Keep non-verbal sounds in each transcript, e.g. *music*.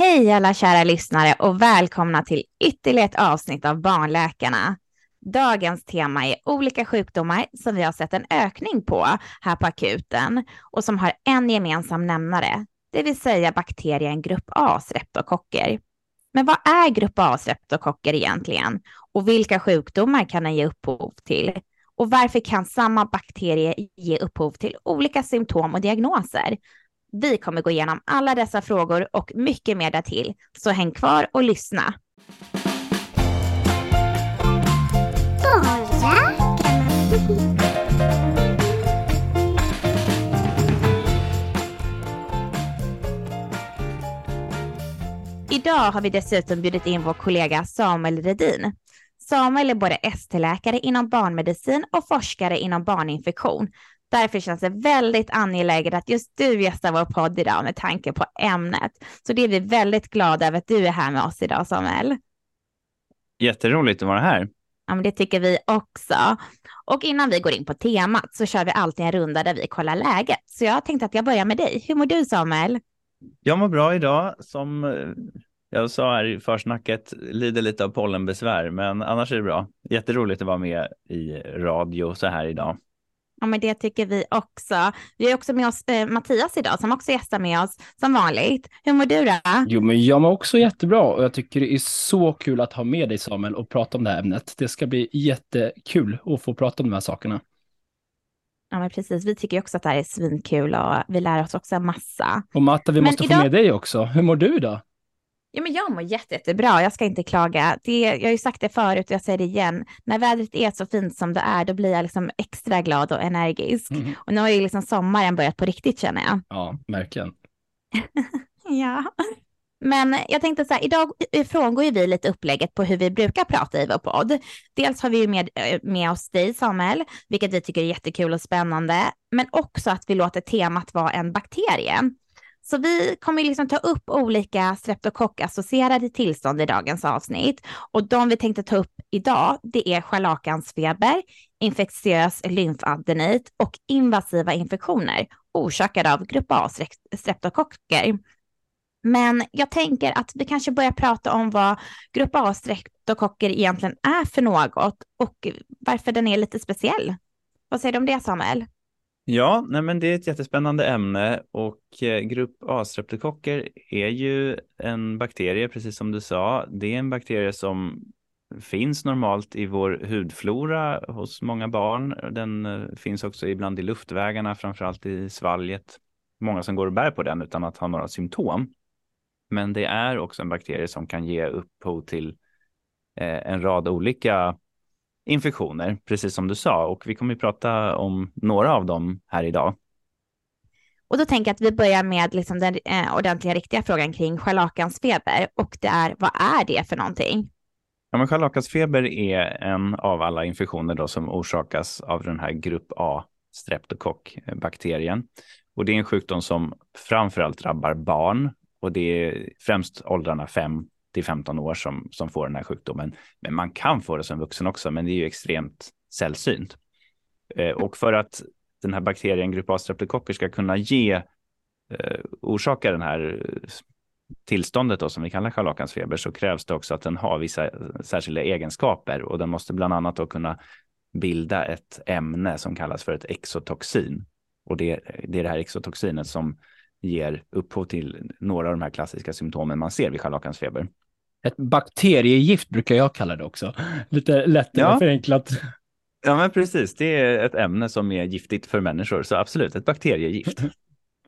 Hej alla kära lyssnare och välkomna till ytterligare ett avsnitt av Barnläkarna. Dagens tema är olika sjukdomar som vi har sett en ökning på här på akuten och som har en gemensam nämnare, det vill säga bakterien grupp A streptokocker. Men vad är grupp A streptokocker egentligen? Och vilka sjukdomar kan den ge upphov till? Och varför kan samma bakterie ge upphov till olika symptom och diagnoser? Vi kommer gå igenom alla dessa frågor och mycket mer därtill, så häng kvar och lyssna. Idag har vi dessutom bjudit in vår kollega Samuel Redin. Samuel är både ST-läkare inom barnmedicin och forskare inom barninfektion. Därför känns det väldigt angeläget att just du gästar vår podd idag med tanke på ämnet. Så det är vi väldigt glada över att du är här med oss idag, Samuel. Jätteroligt att vara här. Ja, men det tycker vi också. Och innan vi går in på temat så kör vi alltid en runda där vi kollar läget. Så jag tänkte att jag börjar med dig. Hur mår du, Samuel? Jag mår bra idag. Som eh, jag sa här i försnacket, lider lite av pollenbesvär, men annars är det bra. Jätteroligt att vara med i radio så här idag. Ja, men det tycker vi också. Vi har också med oss eh, Mattias idag som också gästar med oss som vanligt. Hur mår du då? Jo, men jag mår också jättebra och jag tycker det är så kul att ha med dig Samuel och prata om det här ämnet. Det ska bli jättekul att få prata om de här sakerna. Ja, men precis. Vi tycker också att det här är svinkul och vi lär oss också en massa. Och Matta, vi Men måste idag- få med dig också. Hur mår du idag? Ja, men jag mår jätte, jättebra. Jag ska inte klaga. Det, jag har ju sagt det förut och jag säger det igen. När vädret är så fint som det är, då blir jag liksom extra glad och energisk. Mhm. Och nu har ju liksom sommaren börjat på riktigt känner jag. Ja, verkligen. *laughs* Ja. Men jag tänkte så här, idag frångår ju vi lite upplägget på hur vi brukar prata i vår podd. Dels har vi ju med, eh, med oss dig Samuel, vilket vi tycker är jättekul och spännande, men också att vi låter temat vara en bakterie. Så vi kommer liksom ta upp olika streptokockassocierade tillstånd i dagens avsnitt. Och de vi tänkte ta upp idag, det är scharlakansfeber, infektiös lymfadenit och invasiva infektioner orsakade av grupp A streptokocker. Men jag tänker att vi kanske börjar prata om vad grupp A streptokocker egentligen är för något och varför den är lite speciell. Vad säger du om det Samuel? Ja, nej men det är ett jättespännande ämne och eh, grupp A-streptokocker är ju en bakterie, precis som du sa. Det är en bakterie som finns normalt i vår hudflora hos många barn. Den eh, finns också ibland i luftvägarna, framförallt i svalget. Många som går och bär på den utan att ha några symptom. Men det är också en bakterie som kan ge upphov till eh, en rad olika infektioner, precis som du sa. Och vi kommer att prata om några av dem här idag. Och då tänker jag att vi börjar med liksom den eh, ordentliga riktiga frågan kring scharlakansfeber och det är vad är det för någonting? Ja, men scharlakansfeber är en av alla infektioner då som orsakas av den här grupp A streptokockbakterien. Och det är en sjukdom som framförallt drabbar barn och det är främst åldrarna 5 till 15 år som, som får den här sjukdomen. Men man kan få det som vuxen också, men det är ju extremt sällsynt. Eh, och för att den här bakterien grupp A streptokocker ska kunna ge eh, orsaka den här eh, tillståndet då, som vi kallar scharlakansfeber så krävs det också att den har vissa eh, särskilda egenskaper och den måste bland annat då kunna bilda ett ämne som kallas för ett exotoxin. Och det, det är det här exotoxinet som ger upphov till några av de här klassiska symptomen man ser vid scharlakansfeber. Ett bakteriegift brukar jag kalla det också. Lite lättare Ja. förenklat. Ja, men precis. Det är ett ämne som är giftigt för människor, så absolut ett bakteriegift.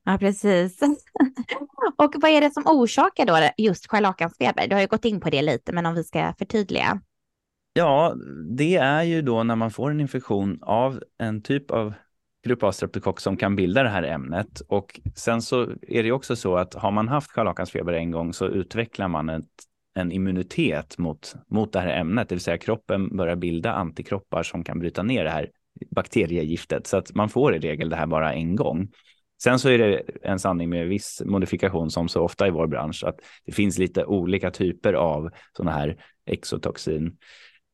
Ja, precis. *laughs* och vad är det som orsakar då just scharlakansfeber? Du har ju gått in på det lite, men om vi ska förtydliga. Ja, det är ju då när man får en infektion av en typ av grupp A streptokock som kan bilda det här ämnet. Och sen så är det också så att har man haft scharlakansfeber en gång så utvecklar man ett, en immunitet mot, mot det här ämnet, det vill säga kroppen börjar bilda antikroppar som kan bryta ner det här bakteriegiftet. Så att man får i regel det här bara en gång. Sen så är det en sanning med viss modifikation som så ofta i vår bransch att det finns lite olika typer av sådana här exotoxin.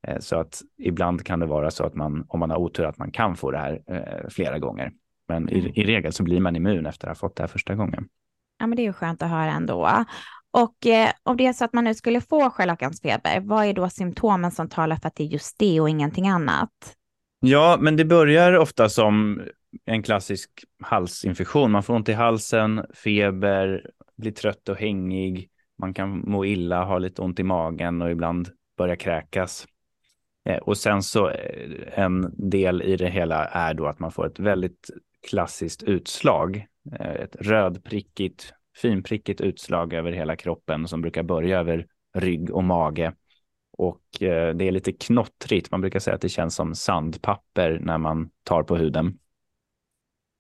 Eh, Så att ibland kan det vara så att man, om man har otur, att man kan få det här eh, flera gånger. Men i, i regel så blir man immun efter att ha fått det här första gången. Ja, men det är ju skönt att höra ändå. Och eh, om det är så att man nu skulle få scharlakansfeber, vad är då symptomen som talar för att det är just det och ingenting annat? Ja, men det börjar ofta som en klassisk halsinfektion. Man får ont i halsen, feber, blir trött och hängig. Man kan må illa, ha lite ont i magen och ibland börja kräkas. Eh, och sen så eh, en del i det hela är då att man får ett väldigt klassiskt utslag. Eh, ett rödprickigt, finprickigt utslag över hela kroppen som brukar börja över rygg och mage. Och eh, det är lite knottrigt. Man brukar säga att det känns som sandpapper när man tar på huden.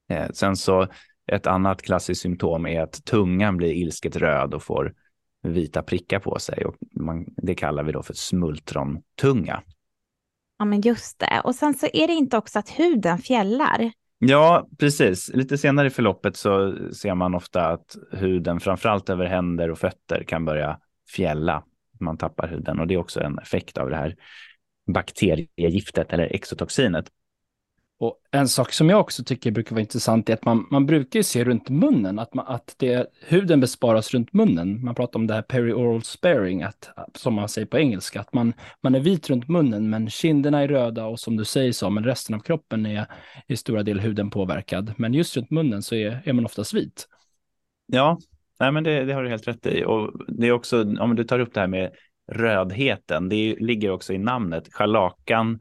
Eh, sen så ett annat klassiskt symptom är att tungan blir ilsket röd och får vita prickar på sig och man, det kallar vi då för smultrontunga. Ja, men just det. Och sen så är det inte också att huden fjällar. Ja, precis. Lite senare i förloppet så ser man ofta att huden, framförallt över händer och fötter, kan börja fjälla. Man tappar huden och det är också en effekt av det här bakteriegiftet eller exotoxinet. Och en sak som jag också tycker brukar vara intressant är att man, man brukar se runt munnen, att, man, att det, huden besparas runt munnen. Man pratar om det här perioral sparing, att, som man säger på engelska, att man, man är vit runt munnen men kinderna är röda och som du säger så, men resten av kroppen är i stora del huden påverkad. Men just runt munnen så är, är man oftast vit. Ja, nej, men det, det har du helt rätt i. Och det är också, om du tar upp det här med rödheten, det ligger också i namnet. Scharlakan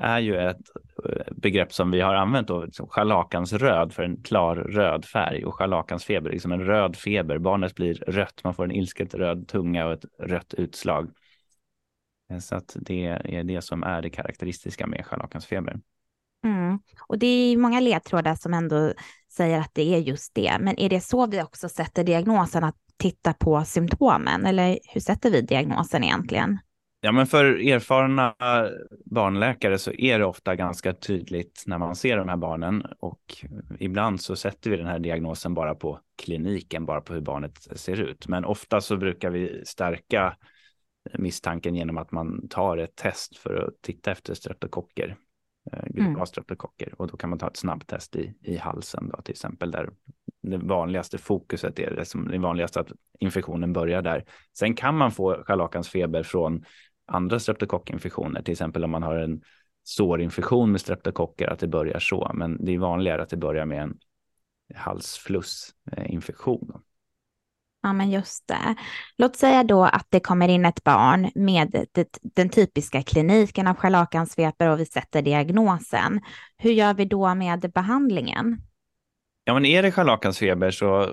är ju ett eh, begrepp som vi har använt då, liksom scharlakansröd för en klar röd färg och scharlakansfeber, liksom en röd feber. Barnet blir rött, man får en ilsket röd tunga och ett rött utslag. Eh, så att det är det som är det karaktäristiska med scharlakansfeber. Mm. Och det är många ledtrådar som ändå säger att det är just det. Men är det så vi också sätter diagnosen, att titta på symptomen? Eller hur sätter vi diagnosen egentligen? Ja, men för erfarna barnläkare så är det ofta ganska tydligt när man ser de här barnen och ibland så sätter vi den här diagnosen bara på kliniken, bara på hur barnet ser ut. Men ofta så brukar vi stärka misstanken genom att man tar ett test för att titta efter streptokocker, eh, mm. och då kan man ta ett snabbtest i, i halsen då till exempel där det vanligaste fokuset är det som det vanligaste att infektionen börjar där. Sen kan man få scharlakansfeber från andra streptokockinfektioner, till exempel om man har en sårinfektion med streptokocker, att det börjar så. Men det är vanligare att det börjar med en halsflussinfektion. Ja, men just det. Låt säga då att det kommer in ett barn med det, den typiska kliniken av scharlakansfeber och vi sätter diagnosen. Hur gör vi då med behandlingen? Ja, men är det scharlakansfeber så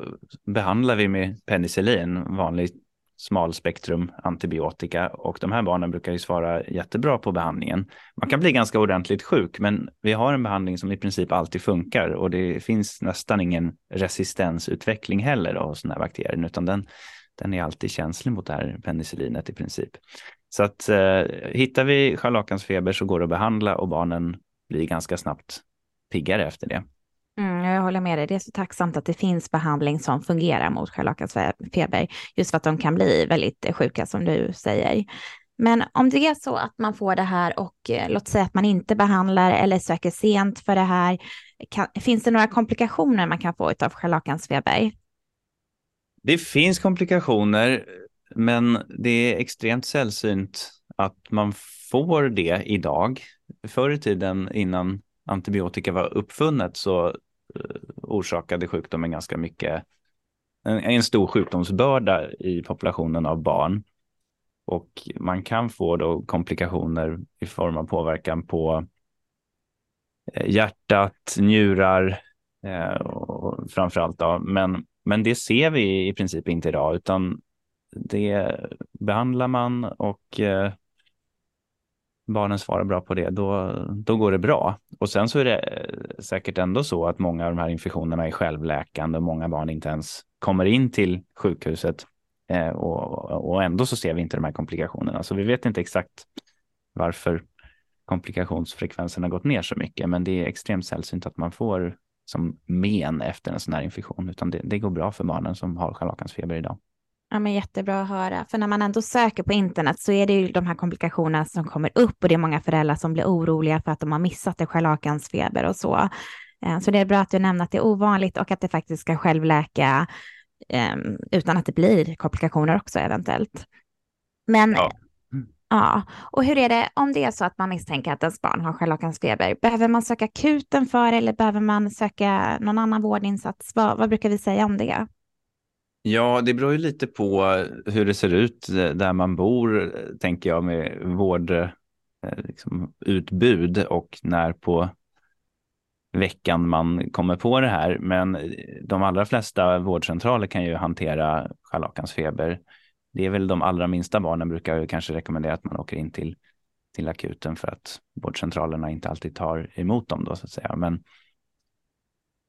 behandlar vi med penicillin, vanligt smalspektrum antibiotika och de här barnen brukar ju svara jättebra på behandlingen. Man kan bli ganska ordentligt sjuk, men vi har en behandling som i princip alltid funkar och det finns nästan ingen resistensutveckling heller av sådana här bakterier, utan den, den är alltid känslig mot det här penicillinet i princip. Så att eh, hittar vi scharlakansfeber så går det att behandla och barnen blir ganska snabbt piggare efter det. Mm, jag håller med dig. Det är så tacksamt att det finns behandling som fungerar mot scharlakansfeber, just för att de kan bli väldigt sjuka som du säger. Men om det är så att man får det här och eh, låt säga att man inte behandlar eller söker sent för det här, kan, finns det några komplikationer man kan få av scharlakansfeber? Det finns komplikationer, men det är extremt sällsynt att man får det idag. Förr i tiden innan antibiotika var uppfunnet så eh, orsakade sjukdomen ganska mycket, en, en stor sjukdomsbörda i populationen av barn. Och man kan få då komplikationer i form av påverkan på eh, hjärtat, njurar eh, och framförallt då. Men, men det ser vi i princip inte idag, utan det behandlar man och eh, barnen svarar bra på det, då, då går det bra. Och sen så är det eh, säkert ändå så att många av de här infektionerna är självläkande och många barn inte ens kommer in till sjukhuset. Eh, och, och ändå så ser vi inte de här komplikationerna. Så vi vet inte exakt varför komplikationsfrekvensen har gått ner så mycket, men det är extremt sällsynt att man får som men efter en sån här infektion, utan det, det går bra för barnen som har scharlakansfeber idag. Ja, men jättebra att höra. För när man ändå söker på internet så är det ju de här komplikationerna som kommer upp och det är många föräldrar som blir oroliga för att de har missat det scharlakansfeber och så. Eh, så det är bra att du nämner att det är ovanligt och att det faktiskt ska självläka eh, utan att det blir komplikationer också eventuellt. Men Ja. Ja, och hur är det om det är så att man misstänker att ens barn har scharlakansfeber? Behöver man söka akuten för eller behöver man söka någon annan vårdinsats? Vad, vad brukar vi säga om det? Ja, det beror ju lite på hur det ser ut eh, där man bor, eh, tänker jag, med vårdutbud eh, liksom, utbud och när på veckan man kommer på det här. Men de allra flesta vårdcentraler kan ju hantera scharlakansfeber. Det är väl de allra minsta barnen brukar ju kanske rekommendera att man åker in till, till akuten för att vårdcentralerna inte alltid tar emot dem då så att säga. Men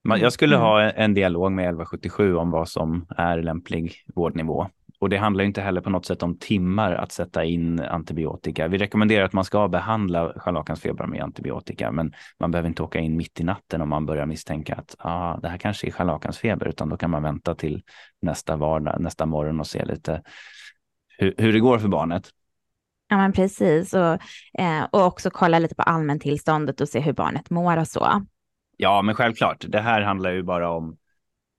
man, jag skulle Mm. ha en dialog med 1177 om vad som är lämplig vårdnivå. Och det handlar inte heller på något sätt om timmar att sätta in antibiotika. Vi rekommenderar att man ska behandla scharlakansfeber med antibiotika, men man behöver inte åka in mitt i natten om man börjar misstänka att ah, det här kanske är scharlakansfeber, utan då kan man vänta till nästa vardag, nästa morgon och se lite hur, hur det går för barnet. Ja, men precis. Och, eh, och också kolla lite på allmäntillståndet och se hur barnet mår och så. Ja, men självklart. Det här handlar ju bara om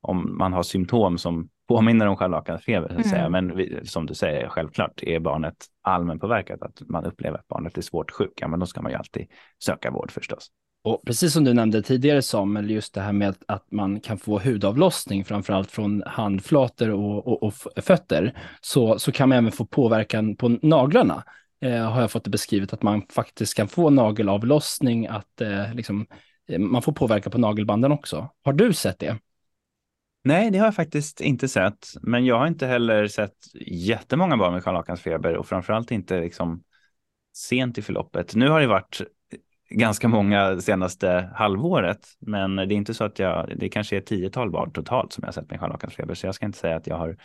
om man har symptom som påminner om scharlakansfeber, Mm. säga. Men vi, som du säger, självklart är barnet allmänpåverkat, att man upplever att barnet är svårt sjuk, ja, men då ska man ju alltid söka vård förstås. Och precis som du nämnde tidigare Samuel, just det här med att man kan få hudavlossning, framförallt från handflator och, och, och fötter, så, så kan man även få påverkan på naglarna. Eh, har jag fått det beskrivet att man faktiskt kan få nagelavlossning, att eh, liksom, Eh, man får påverka på nagelbanden också. Har du sett det? Nej, det har jag faktiskt inte sett, men jag har inte heller sett jättemånga barn med scharlakansfeber och framförallt inte liksom sent i förloppet. Nu har det varit ganska många senaste halvåret, men det är inte så att jag, det kanske är ett tiotal barn totalt som jag har sett med scharlakansfeber, så jag ska inte säga att jag har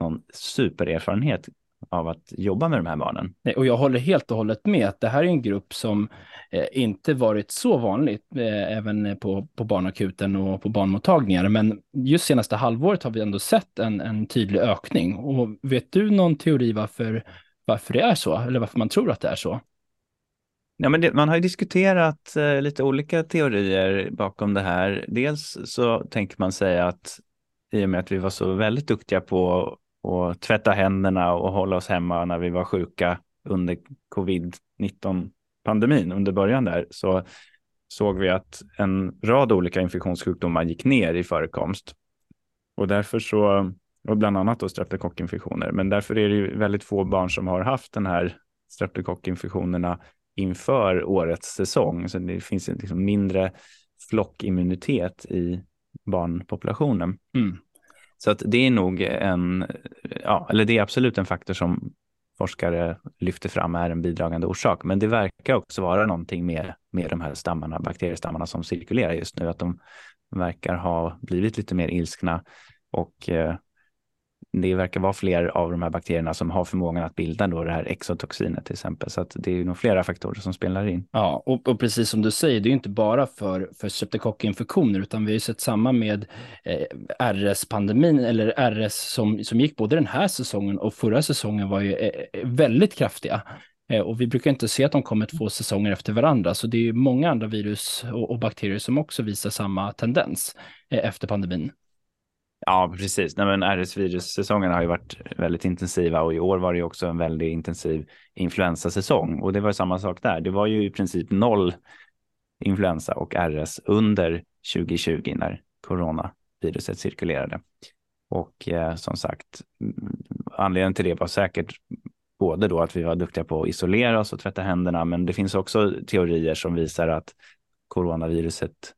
någon supererfarenhet av att jobba med de här barnen. Och jag håller helt och hållet med att det här är en grupp som eh, inte varit så vanligt, eh, även på, på barnakuten och på barnmottagningar. Men just senaste halvåret har vi ändå sett en, en tydlig ökning. Och vet du någon teori varför, varför det är så? Eller varför man tror att det är så? Ja, men det, man har ju diskuterat eh, lite olika teorier bakom det här. Dels så tänker man säga att i och med att vi var så väldigt duktiga på och tvätta händerna och hålla oss hemma när vi var sjuka under covid-19 pandemin under början där så såg vi att en rad olika infektionssjukdomar gick ner i förekomst. Och därför så, och bland annat då streptokockinfektioner, men därför är det ju väldigt få barn som har haft den här streptokockinfektionerna inför årets säsong. Så det finns en liksom mindre flockimmunitet i barnpopulationen. Mm. Så att det är nog en, ja, eller det är absolut en faktor som forskare lyfter fram är en bidragande orsak. Men det verkar också vara någonting med, med de här stammarna, bakteriestammarna som cirkulerar just nu, att de verkar ha blivit lite mer ilskna och eh, det verkar vara fler av de här bakterierna som har förmågan att bilda då det här exotoxinet till exempel. Så att det är nog flera faktorer som spelar in. Ja, och, och precis som du säger, det är ju inte bara för, för streptokockinfektioner, utan vi har ju sett samma med eh, RS-pandemin, eller RS som, som gick både den här säsongen och förra säsongen var ju eh, eh, väldigt kraftiga. Eh, och vi brukar inte se att de kommer två säsonger efter varandra, så det är ju många andra virus och, och bakterier som också visar samma tendens eh, efter pandemin. Ja, precis. Nej, men RS-virussäsongerna har ju varit väldigt intensiva och i år var det ju också en väldigt intensiv influensasäsong. Och det var samma sak där. Det var ju i princip noll influensa och RS under 2020 när coronaviruset cirkulerade. Och eh, som sagt, anledningen till det var säkert både då att vi var duktiga på att isolera oss och tvätta händerna, men det finns också teorier som visar att coronaviruset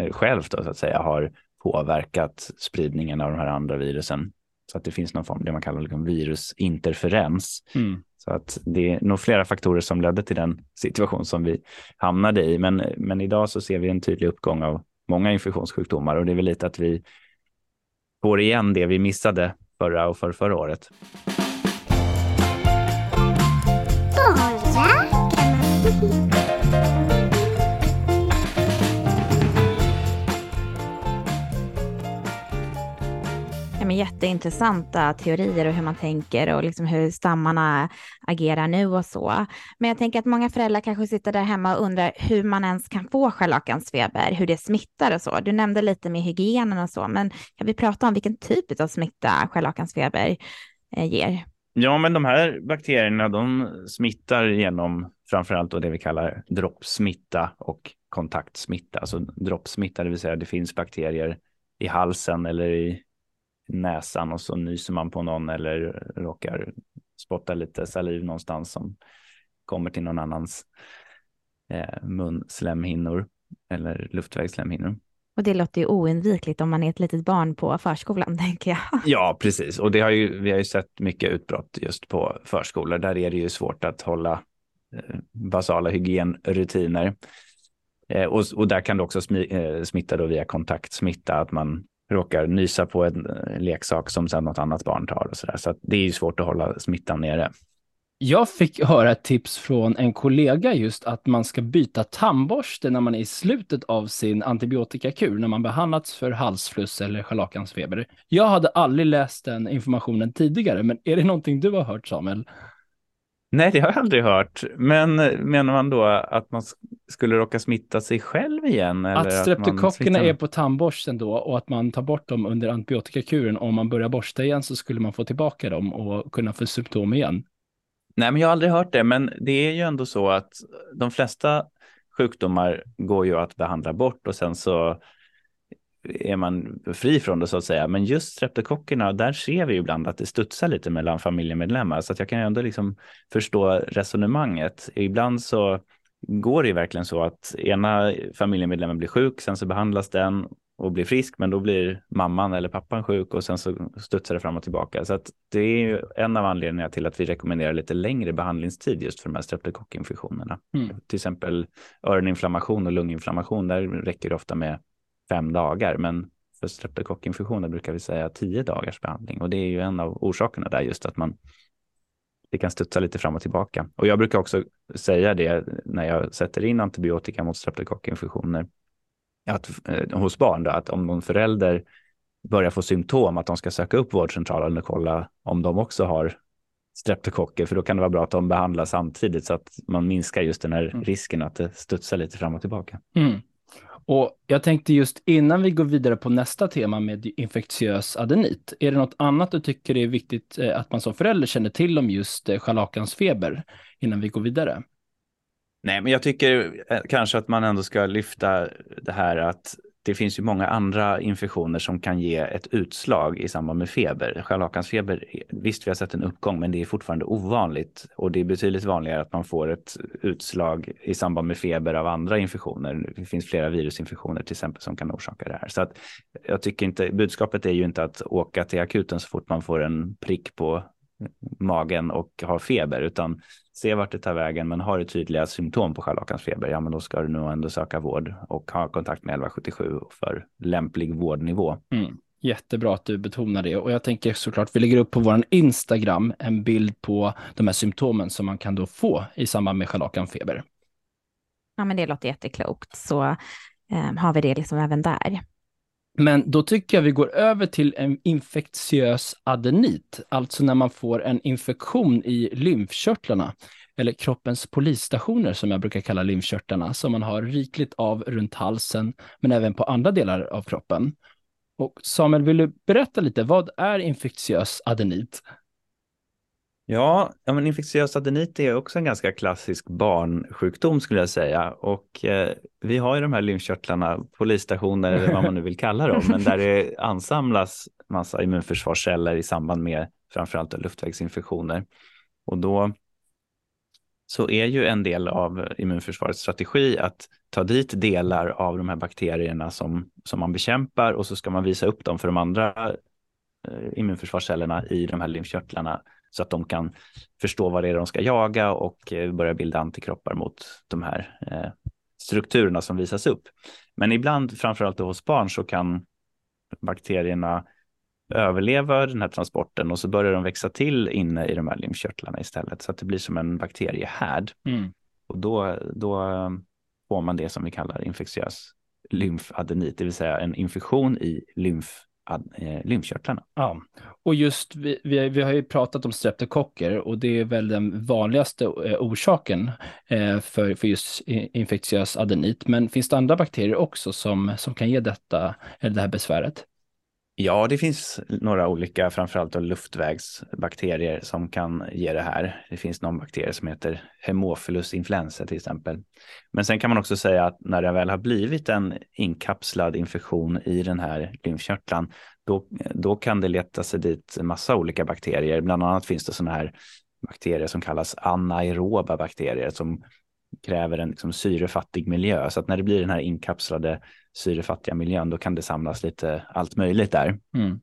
eh, självt då, så att säga har påverkat spridningen av de här andra virusen. Så att det finns någon form, det man kallar liksom virusinterferens. Mm. Så att det är nog flera faktorer som ledde till den situation som vi hamnade i. Men, men idag så ser vi en tydlig uppgång av många infektionssjukdomar och det är väl lite att vi får igen det vi missade förra och för förra året. Ja, men jätteintressanta teorier och hur man tänker och liksom hur stammarna agerar nu och så. Men jag tänker att många föräldrar kanske sitter där hemma och undrar hur man ens kan få scharlakansfeber, hur det smittar och så. Du nämnde lite med hygienen och så, men kan vi prata om vilken typ av smitta scharlakansfeber eh, ger? Ja, men de här bakterierna de smittar genom framförallt då det vi kallar droppsmitta och kontaktsmitta. Alltså droppsmitta, det vill säga det finns bakterier i halsen eller i näsan och så nyser man på någon eller råkar spotta lite saliv någonstans som kommer till någon annans eh, munslemhinnor eller luftvägsslemhinnor. Och det låter ju oundvikligt om man är ett litet barn på förskolan, *laughs* tänker jag. Ja, precis. Och det har ju, vi har ju sett mycket utbrott just på förskolor. Där är det ju svårt att hålla eh, basala hygienrutiner. Eh, och, och, där kan det också smi, eh, smitta då via kontaktsmitta, att man råkar nysa på en eh, leksak som sedan något annat barn tar och så där. Så det är ju svårt att hålla smittan nere. Jag fick höra ett tips från en kollega just att man ska byta tandborste när man är i slutet av sin antibiotikakur, när man behandlats för halsfluss eller scharlakansfeber. Jag hade aldrig läst den informationen tidigare, men är det någonting du har hört Samuel? Nej, det har jag aldrig hört. Men menar man då att man skulle råka smitta sig själv igen? Eller att streptokockerna smittar... är på tandborsten då och att man tar bort dem under antibiotikakuren. Om man börjar borsta igen så skulle man få tillbaka dem och kunna få symptom igen. Nej, men jag har aldrig hört det. Men det är ju ändå så att de flesta sjukdomar går ju att behandla bort och sen så är man fri från det så att säga. Men just streptokockerna, där ser vi ju ibland att det studsar lite mellan familjemedlemmar. Så att jag kan ändå liksom förstå resonemanget. Ibland så går det ju verkligen så att ena familjemedlemmen blir sjuk, sen så behandlas den och blir frisk, men då blir mamman eller pappan sjuk och sen så studsar det fram och tillbaka. Så att det är ju en av anledningarna till att vi rekommenderar lite längre behandlingstid just för de här streptokockinfektionerna. Mm. Till exempel öroninflammation och lunginflammation, där räcker det ofta med fem dagar, men för streptokockinfektioner brukar vi säga tio dagars behandling och det är ju en av orsakerna där just att man det kan studsa lite fram och tillbaka. Och jag brukar också säga det när jag sätter in antibiotika mot streptokockinfektioner att, eh, hos barn, då, att om någon förälder börjar få symptom, att de ska söka upp vårdcentralen och kolla om de också har streptokocker, för då kan det vara bra att de behandlas samtidigt så att man minskar just den här mm. risken att det studsar lite fram och tillbaka. Mm. Och jag tänkte just innan vi går vidare på nästa tema med infektiös adenit, är det något annat du tycker är viktigt eh, att man som förälder känner till om just eh, feber scharlakansfeber innan vi går vidare? Nej, men jag tycker eh, kanske att man ändå ska lyfta det här att det finns ju många andra infektioner som kan ge ett utslag i samband med feber. Scharlakansfeber, visst vi har sett en uppgång, men det är fortfarande ovanligt och det är betydligt vanligare att man får ett utslag i samband med feber av andra infektioner. Det finns flera virusinfektioner till exempel som kan orsaka det här. Så att jag tycker inte, budskapet är ju inte att åka till akuten så fort man får en prick på magen och har feber, utan se vart det tar vägen, men har du tydliga symptom på scharlakansfeber, ja men då ska du nog ändå söka vård och ha kontakt med 1177 för lämplig vårdnivå. Mm. Jättebra att du betonar det och jag tänker såklart vi lägger upp på vår Instagram en bild på de här symptomen som man kan då få i samband med scharlakanfeber. Ja men det låter jätteklokt så eh, har vi det liksom även där. Men då tycker jag vi går över till en infektiös adenit, alltså när man får en infektion i lymfkörtlarna, eller kroppens polisstationer som jag brukar kalla lymfkörtlarna, som man har rikligt av runt halsen, men även på andra delar av kroppen. Och Samuel, vill du berätta lite, vad är infektiös adenit? Ja, ja men infektiös adenit är också en ganska klassisk barnsjukdom skulle jag säga. Och eh, vi har ju de här lymfkörtlarna, polisstationer eller vad man nu vill kalla dem, men där det ansamlas massa immunförsvarsceller i samband med framförallt luftvägsinfektioner. Och då så är ju en del av immunförsvarets strategi att ta dit delar av de här bakterierna som, som man bekämpar och så ska man visa upp dem för de andra eh, immunförsvarscellerna i de här lymfkörtlarna så att de kan förstå vad det är de ska jaga och eh, börja bilda antikroppar mot de här eh, strukturerna som visas upp. Men ibland, framförallt hos barn, så kan bakterierna överleva den här transporten och så börjar de växa till inne i de här lymfkörtlarna istället så att det blir som en bakteriehärd. Mm. Och då, då får man det som vi kallar infektiös lymfadenit, det vill säga en infektion i lymf eh, Eh, lymfkörtlarna. Ja, och just vi, vi, vi har ju pratat om streptokocker och det är väl den vanligaste eh, orsaken eh, för, för just infektiös adenit. Men finns det andra bakterier också som, som kan ge detta, eller det här besväret? Ja, det finns några olika, framförallt luftvägsbakterier som kan ge det här. Det finns någon bakterie som heter Haemophilus influenza till exempel. Men sen kan man också säga att när det väl har blivit en inkapslad infektion i den här lymfkörtlan, då, då kan det leta sig dit massa olika bakterier. Bland annat finns det sådana här bakterier som kallas anaeroba bakterier som kräver en liksom, syrefattig miljö. Så att när det blir den här inkapslade syrefattiga miljön, då kan det samlas lite allt möjligt där. Mm.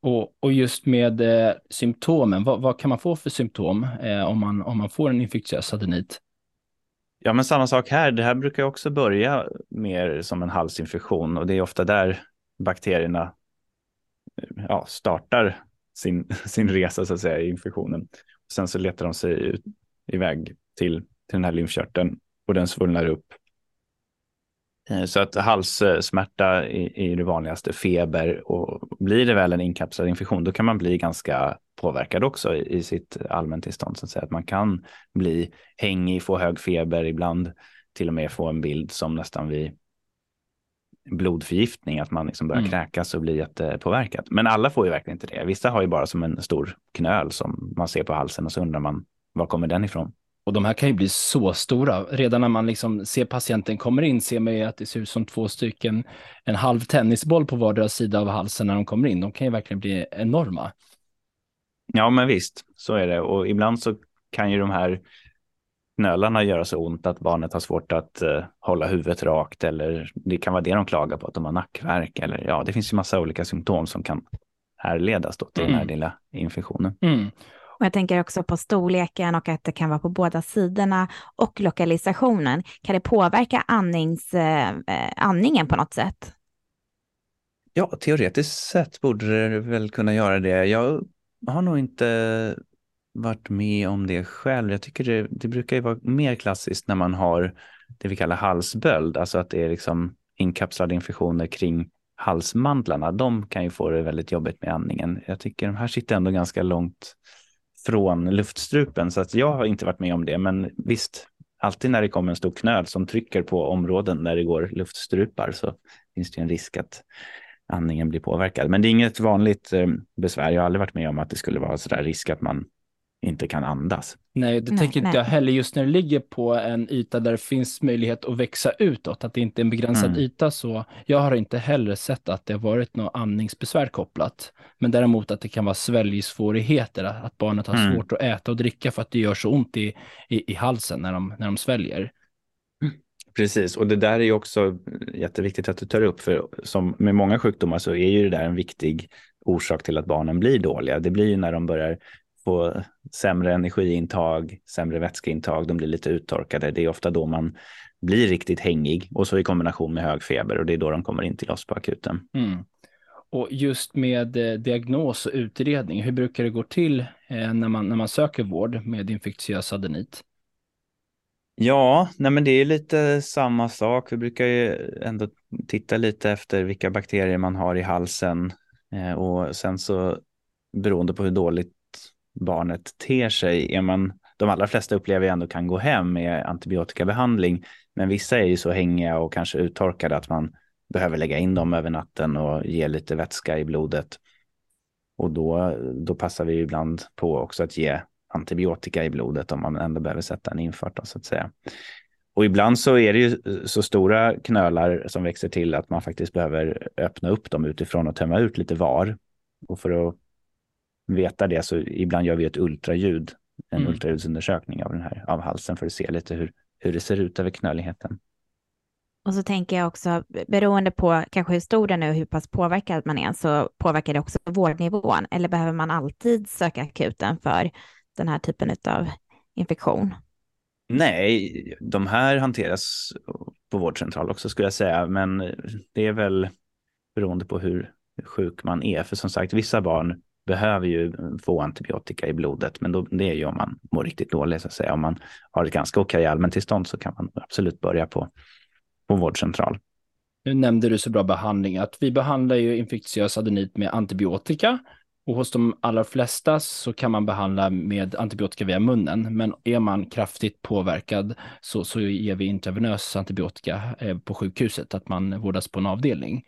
Och, och, just med eh, symptomen, vad, vad, kan man få för symptom eh, om, man, om man får en infektiös adenit? Ja, men samma sak här. Det här brukar också börja mer som en halsinfektion och det är ofta där bakterierna ja, startar sin, *laughs* sin resa så att säga i infektionen. Sen så letar de sig ut, iväg till, till den här lymfkörteln och den svullnar upp så att halssmärta är det vanligaste, feber och blir det väl en inkapslad infektion då kan man bli ganska påverkad också i sitt allmäntillstånd. Så att, säga. att man kan bli hängig, få hög feber, ibland till och med få en bild som nästan vid blodförgiftning, att man liksom börjar mm. kräkas och blir jättepåverkad. Men alla får ju verkligen inte det. Vissa har ju bara som en stor knöl som man ser på halsen och så undrar man var kommer den ifrån? Och de här kan ju bli så stora. Redan när man liksom ser patienten kommer in ser man ju att det ser ut som två stycken, en halv tennisboll på vardera sida av halsen när de kommer in. De kan ju verkligen bli enorma. Ja, men visst, så är det. Och ibland så kan ju de här knölarna göra så ont att barnet har svårt att uh, hålla huvudet rakt eller det kan vara det de klagar på, att de har nackvärk eller ja, det finns ju massa olika symptom som kan härledas då till mm. den här lilla infektionen. Mm. Och jag tänker också på storleken och att det kan vara på båda sidorna och lokalisationen. Kan det påverka andnings, eh, andningen på något sätt? Ja, teoretiskt sett borde det väl kunna göra det. Jag har nog inte varit med om det själv. Jag tycker det, det brukar ju vara mer klassiskt när man har det vi kallar halsböld, alltså att det är liksom inkapslade infektioner kring halsmandlarna. De kan ju få det väldigt jobbigt med andningen. Jag tycker de här sitter ändå ganska långt från luftstrupen. Så att jag har inte varit med om det. Men visst, alltid när det kommer en stor knöl som trycker på områden där det går luftstrupar så finns det en risk att andningen blir påverkad. Men det är inget vanligt eh, besvär. Jag har aldrig varit med om att det skulle vara så där risk att man inte kan andas. Nej, det nej, tänker inte jag heller. Just när det ligger på en yta där det finns möjlighet att växa utåt, att det inte är en begränsad mm. yta så. Jag har inte heller sett att det har varit något andningsbesvär kopplat. Men däremot att det kan vara sväljsvårigheter, att barnet har mm. svårt att äta och dricka för att det gör så ont i, i, i halsen när de, när de sväljer. Precis, och det där är ju också jätteviktigt att du tar upp, för som med många sjukdomar så är ju det där en viktig orsak till att barnen blir dåliga. Det blir ju när de börjar få sämre energiintag, sämre vätskeintag, de blir lite uttorkade. Det är ofta då man blir riktigt hängig och så i kombination med hög feber och det är då de kommer in till oss på akuten. Mm. Och just med eh, diagnos och utredning, hur brukar det gå till eh, när, man, när man söker vård med infektiös adenit? Ja, nej men det är lite samma sak. Vi brukar ju ändå titta lite efter vilka bakterier man har i halsen eh, och sen så beroende på hur dåligt barnet ter sig. Är man, de allra flesta upplever jag ändå kan gå hem med antibiotikabehandling, men vissa är ju så hängiga och kanske uttorkade att man behöver lägga in dem över natten och ge lite vätska i blodet. Och då, då passar vi ibland på också att ge antibiotika i blodet om man ändå behöver sätta en infart då, så att säga. Och ibland så är det ju så stora knölar som växer till att man faktiskt behöver öppna upp dem utifrån och tömma ut lite var. Och för att veta det så ibland gör vi ett ultraljud, en mm. ultraljudsundersökning av den här av halsen för att se lite hur, hur det ser ut över knöligheten. Och så tänker jag också, beroende på kanske hur stor den är och hur pass påverkad man är, så påverkar det också vårdnivån. Eller behöver man alltid söka akuten för den här typen av infektion? Nej, de här hanteras på vårdcentral också skulle jag säga, men det är väl beroende på hur sjuk man är. För som sagt, vissa barn behöver ju få antibiotika i blodet, men då, det är ju om man mår riktigt dåligt, så att säga. Om man har ett ganska okej allmäntillstånd så kan man absolut börja på, på vårdcentral. Nu nämnde du så bra behandling att vi behandlar ju infektiös adenit med antibiotika och hos de allra flesta så kan man behandla med antibiotika via munnen, men är man kraftigt påverkad så, så ger vi intravenös antibiotika eh, på sjukhuset, att man vårdas på en avdelning.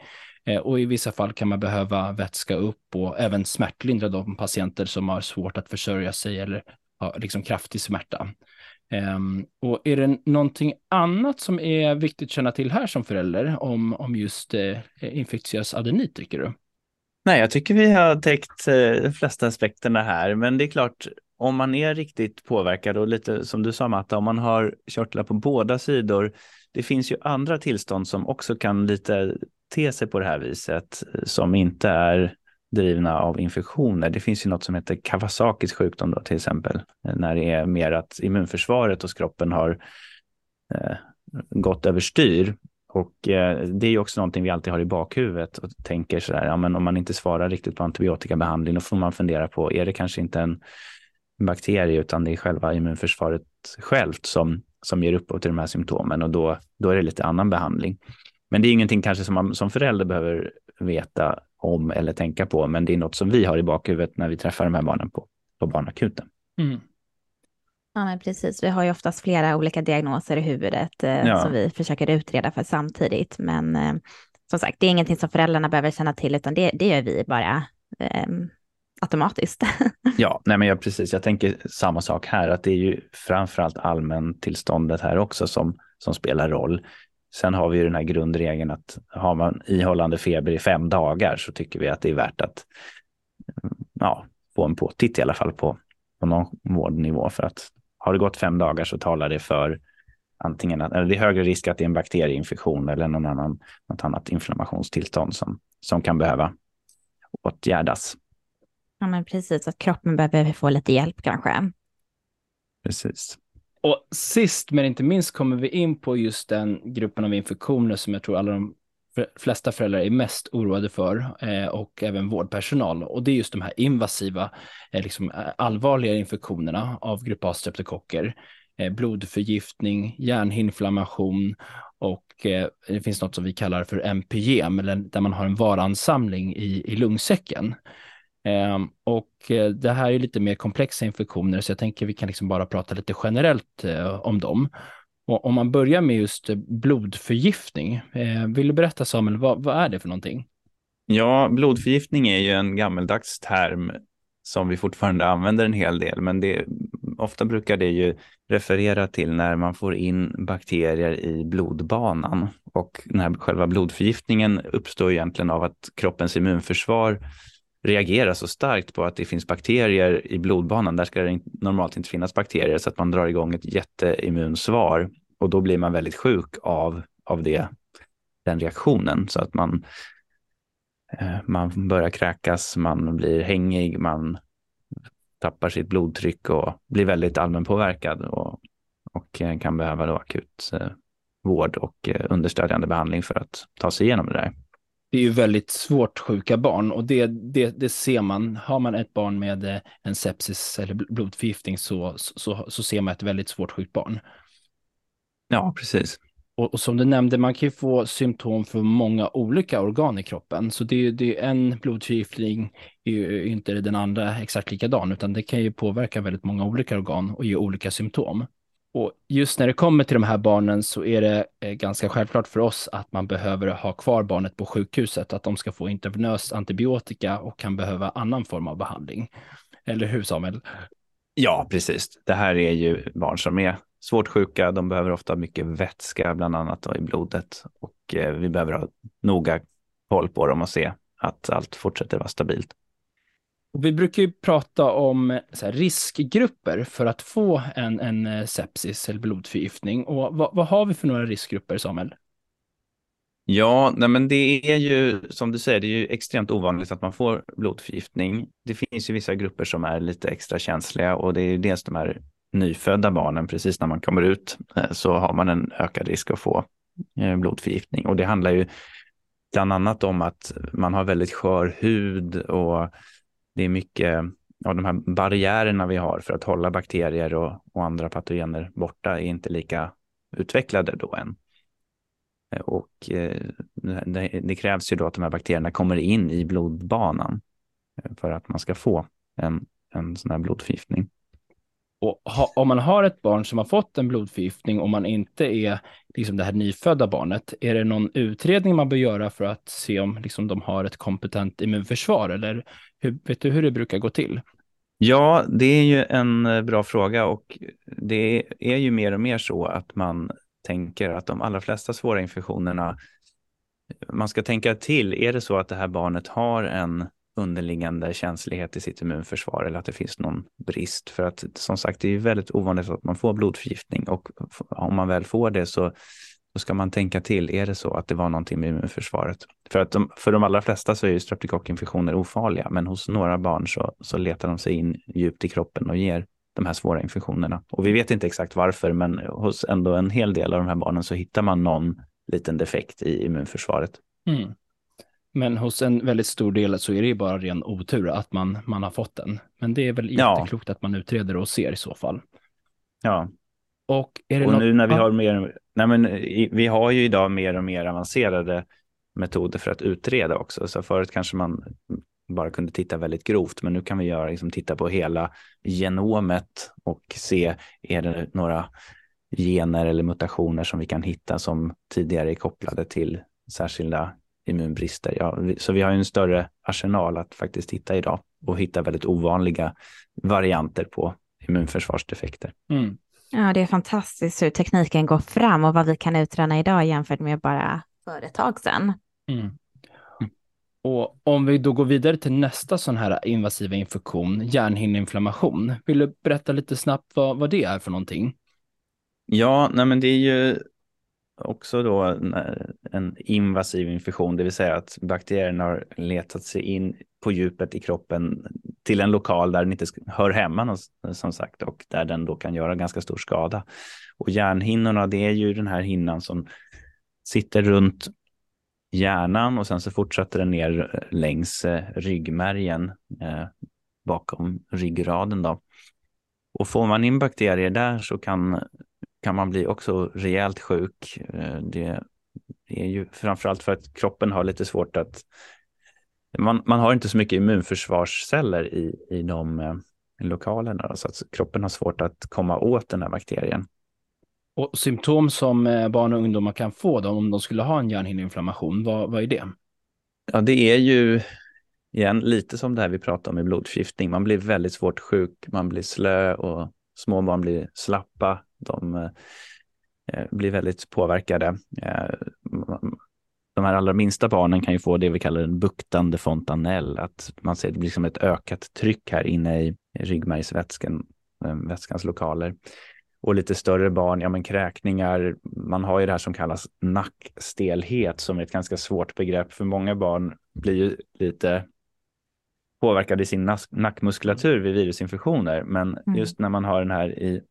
Eh, och i vissa fall kan man behöva vätska upp och även smärtlindra de patienter som har svårt att försörja sig eller har liksom kraftig smärta. Um, och är det någonting annat som är viktigt att känna till här som förälder om, om just eh, infektiös adenit, tycker du? Nej, jag tycker vi har täckt eh, de flesta aspekterna här, men det är klart, om man är riktigt påverkad och lite som du sa Matta, om man har körtlar på båda sidor, det finns ju andra tillstånd som också kan lite te sig på det här viset, som inte är drivna av infektioner. Det finns ju något som heter Kawasakis sjukdom då till exempel, eh, när det är mer att immunförsvaret hos kroppen har eh, gått överstyr. Och eh, det är ju också någonting vi alltid har i bakhuvudet och tänker sådär, ja men om man inte svarar riktigt på antibiotikabehandling, då får man fundera på, är det kanske inte en bakterie utan det är själva immunförsvaret självt som, som ger upphov till de här symptomen och då, då är det lite annan behandling. Men det är ingenting kanske som man som förälder behöver veta om eller tänka på, men det är något som vi har i bakhuvudet när vi träffar de här barnen på, på barnakuten. Mm. Ja, men precis. Vi har ju oftast flera olika diagnoser i huvudet eh, ja. som vi försöker utreda för samtidigt. Men eh, som sagt, det är ingenting som föräldrarna behöver känna till, utan det, det gör vi bara eh, automatiskt. *laughs* ja, nej men jag, precis. Jag tänker samma sak här, att det är ju framförallt allmäntillståndet här också som, som spelar roll. Sen har vi ju den här grundregeln att har man ihållande feber i fem dagar så tycker vi att det är värt att ja, få en påtitt i alla fall på, på någon vårdnivå. För att har det gått fem dagar så talar det för antingen att eller det är högre risk att det är en bakterieinfektion eller någon annan, något annat inflammationstillstånd som, som kan behöva åtgärdas. Ja, men precis, att kroppen behöver få lite hjälp kanske. Precis. Och sist men inte minst kommer vi in på just den gruppen av infektioner som jag tror alla de flesta föräldrar är mest oroade för eh, och även vårdpersonal. Och det är just de här invasiva, eh, liksom eh, allvarliga infektionerna av grupp A-streptokocker. Blodförgiftning, hjärnhinflammation och det finns något som vi kallar för MPGM, eller där man har en varansamling i, i lungsäcken. Ehm, och det här är lite mer komplexa infektioner, så jag tänker vi kan liksom bara prata lite generellt om dem. Och om man börjar med just eh, blodförgiftning, eh, vill du berätta Samuel, vad, vad är det för någonting? Ja, blodförgiftning är ju en gammeldags term som vi fortfarande använder en hel del, men det, ofta brukar det ju referera till när man får in bakterier i blodbanan. Och den här själva blodförgiftningen uppstår egentligen av att kroppens immunförsvar reagerar så starkt på att det finns bakterier i blodbanan. Där ska det normalt inte finnas bakterier så att man drar igång ett jätteimmunsvar och då blir man väldigt sjuk av, av det, den reaktionen så att man, eh, man börjar kräkas, man blir hängig, man tappar sitt blodtryck och blir väldigt allmänpåverkad och, och eh, kan behöva då akut eh, vård och understödjande behandling för att ta sig igenom det där det är ju väldigt svårt sjuka barn och det, det, det ser man. Har man ett barn med en sepsis eller blodförgiftning så, så, så ser man ett väldigt svårt sjukt barn. Ja, precis. Och, och, som du nämnde, man kan ju få symptom för många olika organ i kroppen. Så det, det är en blodförgiftning är ju inte den andra exakt likadan, utan det kan ju påverka väldigt många olika organ och ge olika symptom. Och just när det kommer till de här barnen så är det eh, ganska självklart för oss att man behöver ha kvar barnet på sjukhuset, att de ska få intravenös antibiotika och kan behöva annan form av behandling. Eller hur Samuel? Ja, precis. Det här är ju barn som är svårt sjuka. De behöver ofta mycket vätska, bland annat i blodet. Och eh, vi behöver ha noga koll på dem och se att allt fortsätter vara stabilt. Och vi brukar ju prata om här, riskgrupper för att få en, en eh, sepsis eller blodförgiftning. Och vad, vad har vi för några riskgrupper, Samuel? Ja, nej men det är ju som du säger, det är ju extremt ovanligt att man får blodförgiftning. Det finns ju vissa grupper som är lite extra känsliga och det är ju dels de här nyfödda barnen, precis när man kommer ut eh, så har man en ökad risk att få eh, blodförgiftning. Och det handlar ju bland annat om att man har väldigt skör hud och det är mycket av de här barriärerna vi har för att hålla bakterier och, och andra patogener borta är inte lika utvecklade då än. Eh, och det, det krävs ju då att de här bakterierna kommer in i blodbanan för att man ska få en, en sån här blodförgiftning. Och ha, om man har ett barn som har fått en blodförgiftning och man inte är liksom det här nyfödda barnet, är det någon utredning man bör göra för att se om liksom, de har ett kompetent immunförsvar? Eller hur, vet du hur det brukar gå till? Ja, det är ju en eh, bra fråga och det är ju mer och mer så att man tänker att de allra flesta svåra infektionerna, man ska tänka till, är det så att det här barnet har en underliggande känslighet i sitt immunförsvar eller att det finns någon brist. För att som sagt, det är väldigt ovanligt att man får blodförgiftning och om man väl får det så då ska man tänka till, är det så att det var någonting med immunförsvaret? För, att de, för de allra flesta så är ju streptokockinfektioner ofarliga, men hos några barn så, så letar de sig in djupt i kroppen och ger de här svåra infektionerna. Och vi vet inte exakt varför, men hos ändå en hel del av de här barnen så hittar man någon liten defekt i immunförsvaret. Mm. Men hos en väldigt stor del så är det ju bara ren otur att man, man har fått den. Men det är väl jätteklokt ja. att man utreder och ser i så fall. Ja. Och, och något... nu när vi har mer, nej men vi har ju idag mer och mer avancerade metoder för att utreda också. Så förut kanske man bara kunde titta väldigt grovt, men nu kan vi göra, liksom, titta på hela genomet och se, är det några gener eller mutationer som vi kan hitta som tidigare är kopplade till särskilda immunbrister. Ja, så vi har en större arsenal att faktiskt hitta idag och hitta väldigt ovanliga varianter på immunförsvarsdefekter. Mm. Ja, det är fantastiskt hur tekniken går fram och vad vi kan utröna idag jämfört med bara för ett tag sedan. Mm. Och om vi då går vidare till nästa sån här invasiva infektion, hjärnhinneinflammation. Vill du berätta lite snabbt vad, vad det är för någonting? Ja, nej men det är ju också då en invasiv infektion, det vill säga att bakterien har letat sig in på djupet i kroppen till en lokal där den inte hör hemma som sagt och där den då kan göra ganska stor skada. Och hjärnhinnorna, det är ju den här hinnan som sitter runt hjärnan och sen så fortsätter den ner längs eh, ryggmärgen eh, bakom ryggraden då. Och får man in bakterier där så kan kan man bli också rejält sjuk. Eh, det, är ju framförallt för att kroppen har lite svårt att... Man, man har inte så mycket immunförsvarsceller i, i de eh, lokalerna, så att kroppen har svårt att komma åt den här bakterien. Och symptom som eh, barn och ungdomar kan få då, om de skulle ha en hjärnhinneinflammation, vad, vad är det? Ja, det är ju igen lite som det här vi pratade om i blodförgiftning. Man blir väldigt svårt sjuk, man blir slö och små barn blir slappa, de eh, blir väldigt påverkade. Eh, de här allra minsta barnen kan ju få det vi kallar en buktande fontanell, att man ser det blir som ett ökat tryck här inne i ryggmärgsvätskan, eh, vätskans lokaler. Och lite större barn, ja men kräkningar, man har ju det här som kallas nackstelhet som är ett ganska svårt begrepp för många barn blir ju lite påverkade i sin nackmuskulatur vid virusinfektioner. Men mm. just när man har den här i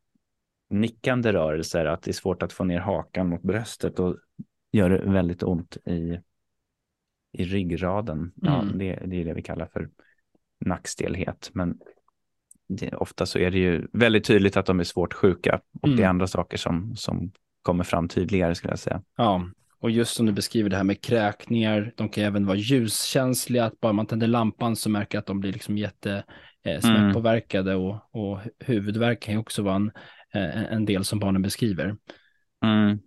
nickande rörelser, att det är svårt att få ner hakan mot bröstet och gör det väldigt ont i, i ryggraden. Ja, mm. det, det är det vi kallar för nackstelhet. Men det, ofta så är det ju väldigt tydligt att de är svårt sjuka och mm. det är mm. andra saker som, som kommer fram tydligare skulle jag säga. Ja, och just som du beskriver det här med kräkningar, de kan även vara ljuskänsliga, att bara man tänder lampan så märker att de blir liksom jätte eh, smärtpåverkade mm. och, och huvudvärk kan ju också vara en, en del som barnen beskriver. Mm.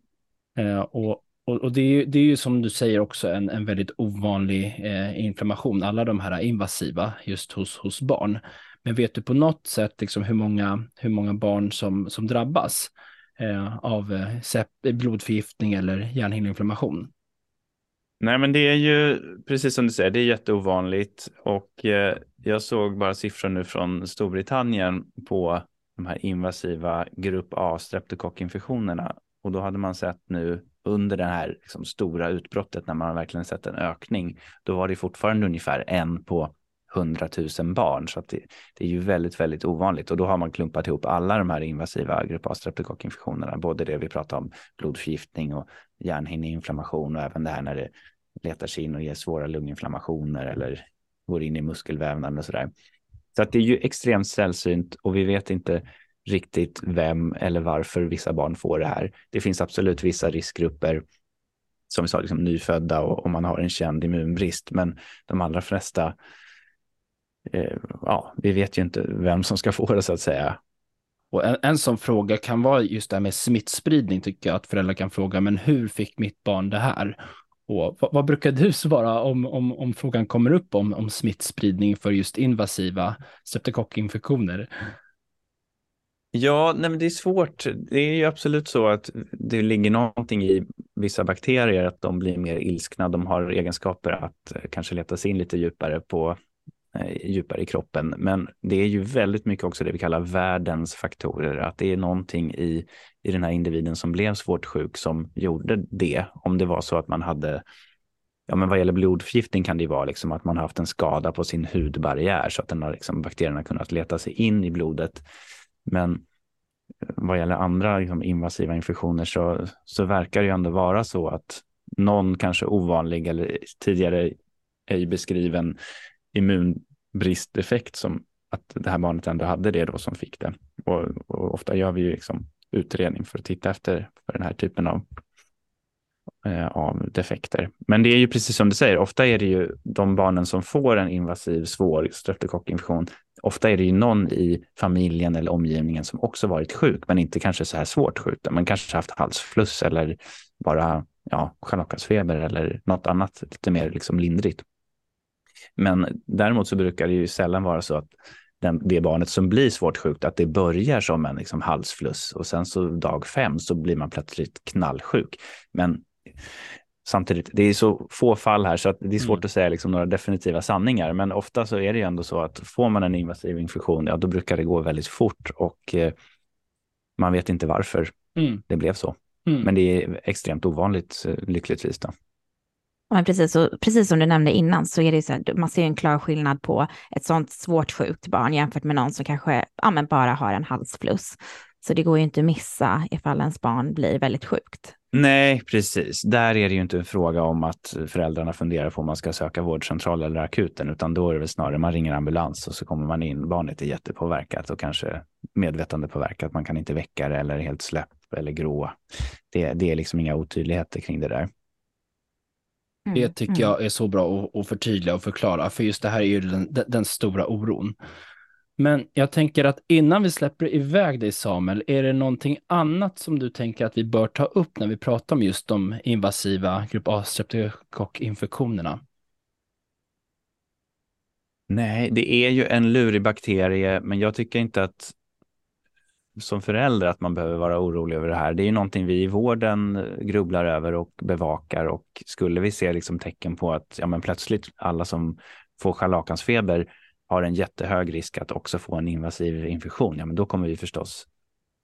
Eh, och och, och det, är, det är ju som du säger också en, en väldigt ovanlig eh, inflammation, alla de här invasiva just hos, hos barn. Men vet du på något sätt liksom hur, många, hur många barn som, som drabbas? eh, av eh, blodförgiftning eller hjärnhinneinflammation. Nej, men det är ju precis som du säger, det är jätteovanligt och eh, jag såg bara siffror nu från Storbritannien på de här invasiva grupp A streptokockinfektionerna och då hade man sett nu under det här liksom, stora utbrottet när man verkligen sett en ökning, då var det fortfarande ungefär en på 100 000 barn. Så det, det, är ju väldigt, väldigt ovanligt. Och då har man klumpat ihop alla de här invasiva grupp A-streptokockinfektionerna, både det vi pratar om blodförgiftning och hjärnhinneinflammation och även det här när det letar sig in och ger svåra lunginflammationer eller går in i muskelvävnaden och så där. Så att det är ju extremt sällsynt och vi vet inte riktigt vem eller varför vissa barn får det här. Det finns absolut vissa riskgrupper som vi sa, liksom nyfödda och om man har en känd immunbrist. Men de allra flesta, eh, ja, vi vet ju inte vem som ska få det så att säga. Och en, en sån fråga kan vara just det här med smittspridning, tycker jag, att föräldrar kan fråga, men hur fick mitt barn det här? På. vad, vad, brukar du svara om, om, om frågan kommer upp om, om smittspridning för just invasiva streptokockinfektioner? Ja, nej, men det är svårt. Det är ju absolut så att det ligger någonting i vissa bakterier, att de blir mer ilskna. De har egenskaper att eh, kanske leta sig in lite djupare på Eh, djupare i kroppen. Men det är ju väldigt mycket också det vi kallar världens faktorer, att det är någonting i, i den här individen som blev svårt sjuk som gjorde det. Om det var så att man hade Ja, men vad gäller blodförgiftning kan det ju vara liksom att man har haft en skada på sin hudbarriär så att den har liksom, bakterierna kunnat leta sig in i blodet. Men eh, vad gäller andra liksom, invasiva infektioner så, så verkar det ju ändå vara så att någon kanske ovanlig eller tidigare ej beskriven immunbristeffekt som att det här barnet ändå hade det då som fick det. Och, och ofta gör vi ju liksom utredning för att titta efter för den här typen av, eh, av defekter. Men det är ju precis som du säger, ofta är det ju de barnen som får en invasiv svår streptokockinfektion ofta är det ju någon i familjen eller omgivningen som också varit sjuk, men inte kanske så här svårt sjuk. Man kanske haft halsfluss eller bara ja, scharlakansfeber eller något annat lite mer liksom lindrigt. Men däremot så brukar det ju sällan vara så att den, det barnet som blir svårt sjukt, att det börjar som en liksom halsfluss och sen så dag fem så blir man plötsligt knallsjuk. Men samtidigt, det är så få fall här så att det är svårt mm. att säga liksom några definitiva sanningar. Men ofta så är det ju ändå så att får man en invasiv infektion, ja då brukar det gå väldigt fort och eh, man vet inte varför mm. det blev så. Mm. Men det är extremt ovanligt eh, lyckligtvis. Då men precis, och precis som du nämnde innan så är det så att man ser en klar skillnad på ett sånt svårt sjukt barn jämfört med någon som kanske ja, bara har en halsfluss. Så det går ju inte att missa ifall ens barn blir väldigt sjukt. Nej, precis. Där är det ju inte en fråga om att föräldrarna funderar på om man ska söka vårdcentral eller akuten, utan då är det väl snarare man ringer ambulans och så kommer man in. Barnet är jättepåverkat och kanske medvetandepåverkat. Man kan inte väcka det eller helt släpp eller grå. Det, det är liksom inga otydligheter kring det där. Mm, det tycker mm. jag är så bra att, förtydliga och förklara, för just det här är ju den, den stora oron. Men jag tänker att innan vi släpper iväg dig Samuel, är det någonting annat som du tänker att vi bör ta upp när vi pratar om just de invasiva grupp A-streptokockinfektionerna? Nej, det är ju en lurig bakterie, men jag tycker inte att som förälder att man behöver vara orolig över det här. Det är ju någonting vi i vården grubblar över och bevakar och skulle vi se liksom tecken på att ja, men plötsligt alla som får scharlakansfeber har en jättehög risk att också få en invasiv infektion, ja men då kommer vi förstås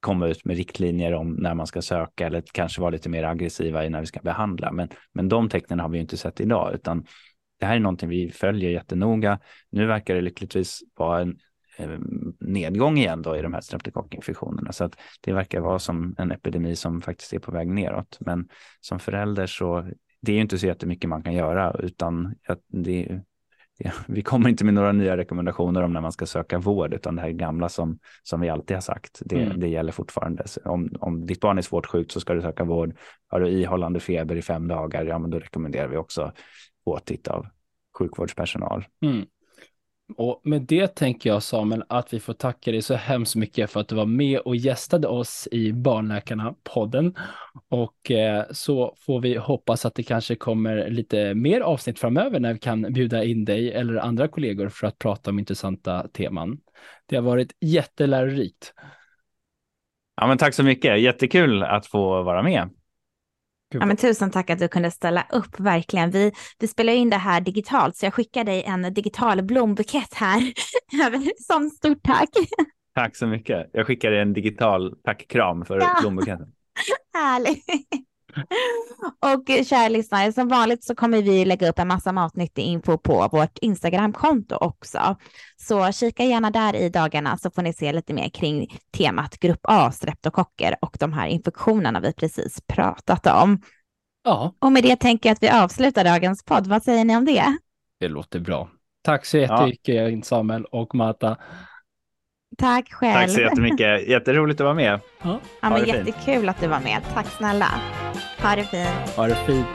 komma ut med riktlinjer om när man ska söka eller kanske vara lite mer aggressiva i när vi ska behandla. Men, men de tecknen har vi inte sett idag, utan det här är någonting vi följer jättenoga. Nu verkar det lyckligtvis vara en nedgång igen då i de här streptokockinfektionerna, så att det verkar vara som en epidemi som faktiskt är på väg neråt. Men som förälder så det är ju inte så jättemycket man kan göra, utan det, *laughs* vi kommer inte med några nya rekommendationer om när man ska söka vård, utan det här gamla som, som vi alltid har sagt, det, mm. det gäller fortfarande. Om, om ditt barn är svårt sjukt så ska du söka vård. Har du ihållande feber i fem dagar, ja men då rekommenderar vi också åtitt av sjukvårdspersonal. Mm. Och med det tänker jag Samuel att vi får tacka dig så hemskt mycket för att du var med och gästade oss i Barnläkarna-podden. Och eh, så får vi hoppas att det kanske kommer lite mer avsnitt framöver när vi kan bjuda in dig eller andra kollegor för att prata om intressanta teman. Det har varit jättelärorikt. Ja, men tack så mycket. Jättekul att få vara med. Ja, men tusen tack att du kunde ställa upp, verkligen. Vi, vi spelar in det här digitalt, så jag skickar dig en digital blombukett här *laughs* som stort tack. Tack så mycket. Jag skickar dig en digital tackkram för ja. blombuketten. Härligt. Och kära lyssnare, som vanligt så kommer vi lägga upp en massa matnyttig info på vårt Instagramkonto också. Så kika gärna där i dagarna så får ni se lite mer kring temat grupp A, streptokocker och de här infektionerna vi precis pratat om. Ja. Och med det tänker jag att vi avslutar dagens podd. Vad säger ni om det? Det låter bra. Tack så jättemycket ja. Samuel och Marta. Tack själv. Tack så jättemycket. Jätteroligt att vara med. Ja, Ja, men det fint. jättekul att du var med. Tack snälla. Ha det fint. ha det fint.